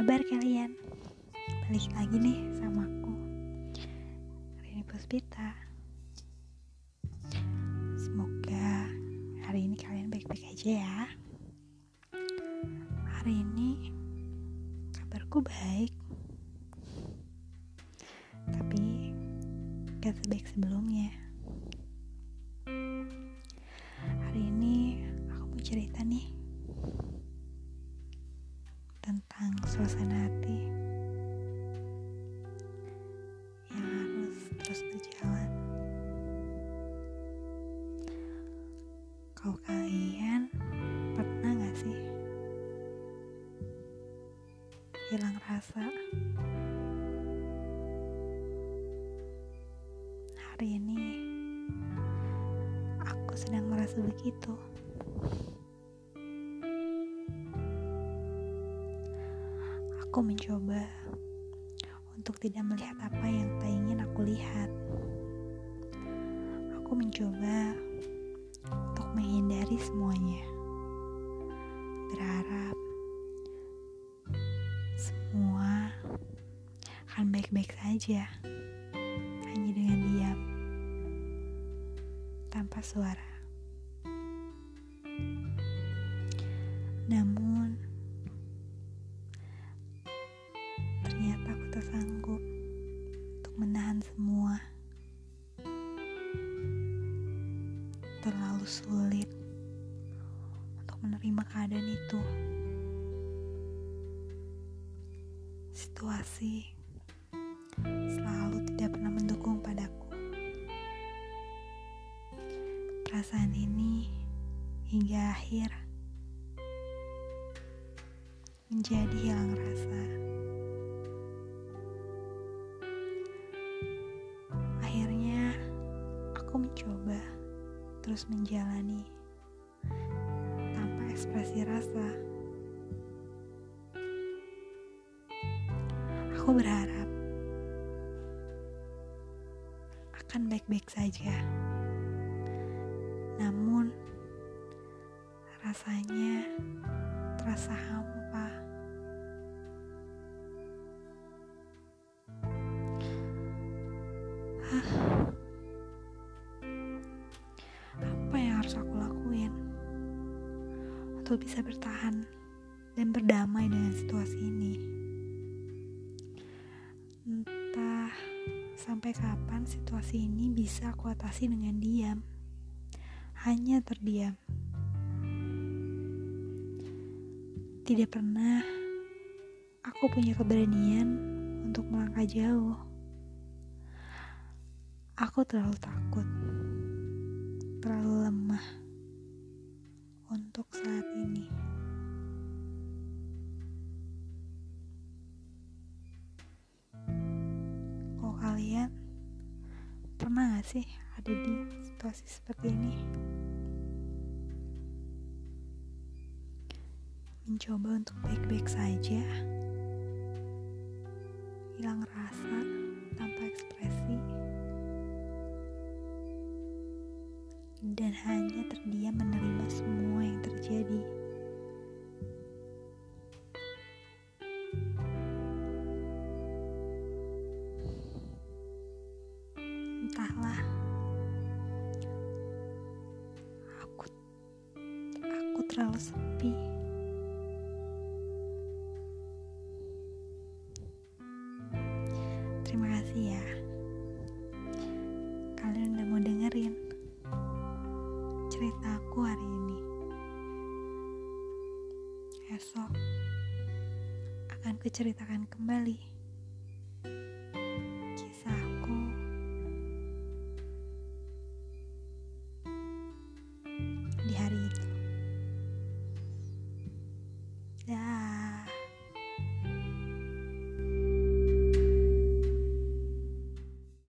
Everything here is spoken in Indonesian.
kabar kalian? Balik lagi nih sama aku Rini Puspita. Semoga hari ini kalian baik-baik aja ya. Hari ini kabarku baik. Tapi gak sebaik sebelumnya hati yang harus terus berjalan. Kalau kalian pernah gak sih hilang rasa? Hari ini aku sedang merasa begitu. Aku mencoba untuk tidak melihat apa yang tak ingin aku lihat. Aku mencoba untuk menghindari semuanya. Berharap semua akan baik-baik saja. Hanya dengan diam. Tanpa suara. Namun, menahan semua. Terlalu sulit untuk menerima keadaan itu. Situasi selalu tidak pernah mendukung padaku. Perasaan ini hingga akhir menjadi hilang rasa. Terus menjalani tanpa ekspresi rasa. Aku berharap akan baik-baik saja. Namun, rasanya terasa hampa. Untuk bisa bertahan dan berdamai dengan situasi ini? Entah sampai kapan situasi ini bisa aku atasi dengan diam, hanya terdiam. Tidak pernah aku punya keberanian untuk melangkah jauh. Aku terlalu takut, terlalu lemah untuk saat ini. Kalau kalian pernah gak sih ada di situasi seperti ini? Mencoba untuk baik-baik saja, hilang rasa tanpa ekspresi, dan hanya terdiam menerima semua Entahlah, aku aku terlalu sepi. Terima kasih ya. Kalian udah mau dengerin cerita aku hari ini. Esok akan kuceritakan kembali. Yeah.